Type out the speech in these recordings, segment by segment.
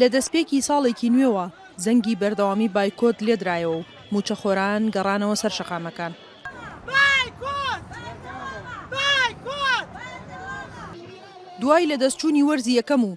لە دەستپێکی ساڵێکی نوێوە زەنگی بەردەوامی بایکۆت لێدرایەوە و مووچەخۆران گەڕانەوە سەر شەقامەکان. دوای لەدەستچوونی وەرزی یەکەم و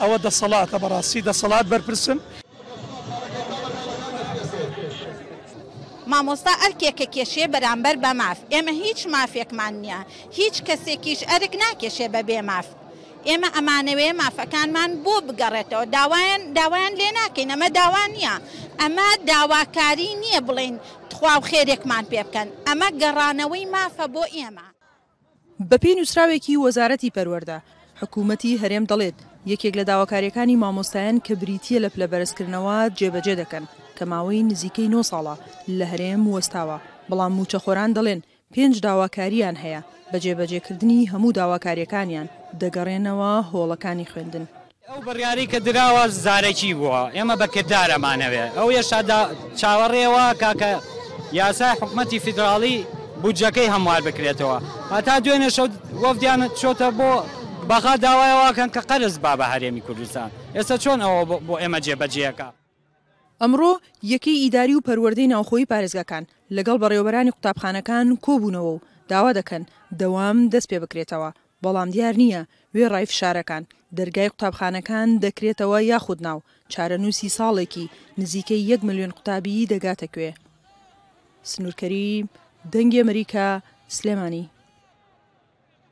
ئەوە دەسەڵاتە بەڕاستی دەسەڵات بەرپرسن. مامۆستا ئەرکێکە کێشێ بەرامبەر بە ماف ئێمە هیچ مافێکمان نیە هیچ کەسێکیش ئەرک ناکێشێ بە بێ ماف ئێمە ئەمانەوێ مافەکانمان بۆ بگەڕێتەوە داوایان داوایان لێ ناکەین ئەمە داوا نیە ئەمە داواکاری نیە بڵێین تخواو خێرێکمان پێ بکەن ئەمە گەڕانەوەی مافە بۆ ئێمە. بەپێی نووسراوێکی وەزارەتی پەروەردە، حکوومەتی هەرێم دەڵێت، یەکێک لە داواکارییەکانی مامۆستایان کە بریتییە لە پلەبەرزکردنەوە جێبەجێ دەکەن، کە ماوەی نزیکەی نۆ ساڵە لە هەرێم وەستاوە، بەڵام مووچەخۆران دەڵێن پێنج داواکارییان هەیە، بە جێبەجێکردنی هەموو داواکارییەکانیان دەگەڕێنەوە هۆڵەکانی خوێندن. ئەو بڕیارەی کە دراوە زارەکی بووە، ئێمە بە کردار ئەمانەوێت ئەو یەشادا چاوەڕێ وا کا کە یاسای حکومەتی فیدراڵی بودجەکەی هەموار بکرێتەوە. هەتا دوێنێ شەو وەفدیان چۆتە بۆ بەغا داوای ئەوە کەن کە قەرز با بە هەرێمی کوردستان. ئێستا چۆن ئەوە بۆ ئێمە جێ بە جێ ئەکا؟ ئەمڕۆ یەکەی ئیداری و پەروەردەی ناوخۆیی پارێزگاکان لەگەڵ بەڕێوەبەرانی قوتابخانەکان کۆبوونەوە و داوا دەکەن دەوام دەست پێ بکرێتەوە بەڵام دیار نییە وێڕای فشارەکان، دەرگای قوتابخانەکان دەکرێتەوە یاخود ناو چارەنووسی ساڵێکی نزیکەی یەک ملیۆن قوتابیی دەگاتە کوێ؟ سنوور کەریم، دەنگی ئەمەریکا، سلێمانی.